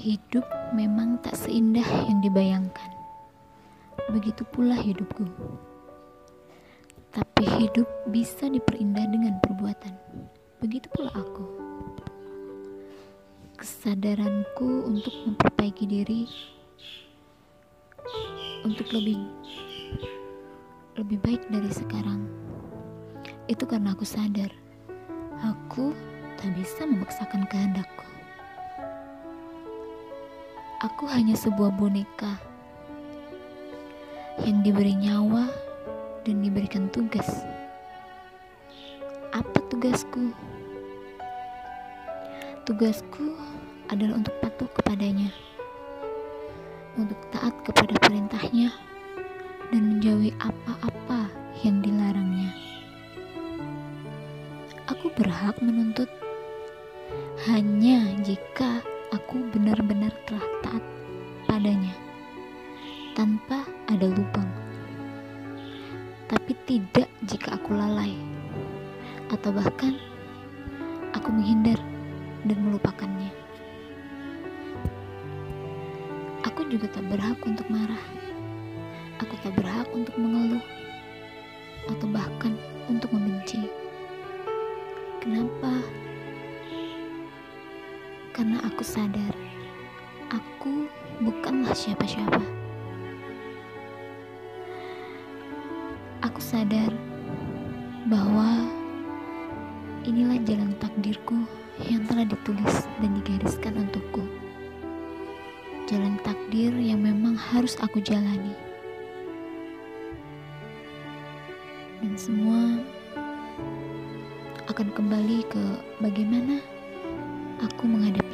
Hidup memang tak seindah yang dibayangkan. Begitu pula hidupku. Tapi hidup bisa diperindah dengan perbuatan. Begitu pula aku. Kesadaranku untuk memperbaiki diri untuk lebih lebih baik dari sekarang. Itu karena aku sadar aku tak bisa memaksakan kehendakku. Aku hanya sebuah boneka yang diberi nyawa dan diberikan tugas. Apa tugasku? Tugasku adalah untuk patuh kepadanya, untuk taat kepada perintahnya, dan menjauhi apa-apa yang dilarangnya. Aku berhak menuntut hanya jika aku benar-benar telah taat padanya tanpa ada lubang. Tapi tidak jika aku lalai atau bahkan aku menghindar dan melupakannya. Aku juga tak berhak untuk marah. Aku tak berhak untuk mengeluh atau bahkan untuk membenci. Kenapa? Karena aku sadar aku bukanlah siapa-siapa. Aku sadar bahwa inilah jalan takdirku yang telah ditulis dan digariskan untukku. Jalan takdir yang memang harus aku jalani. Dan semua akan kembali ke bagaimana aku menghadapi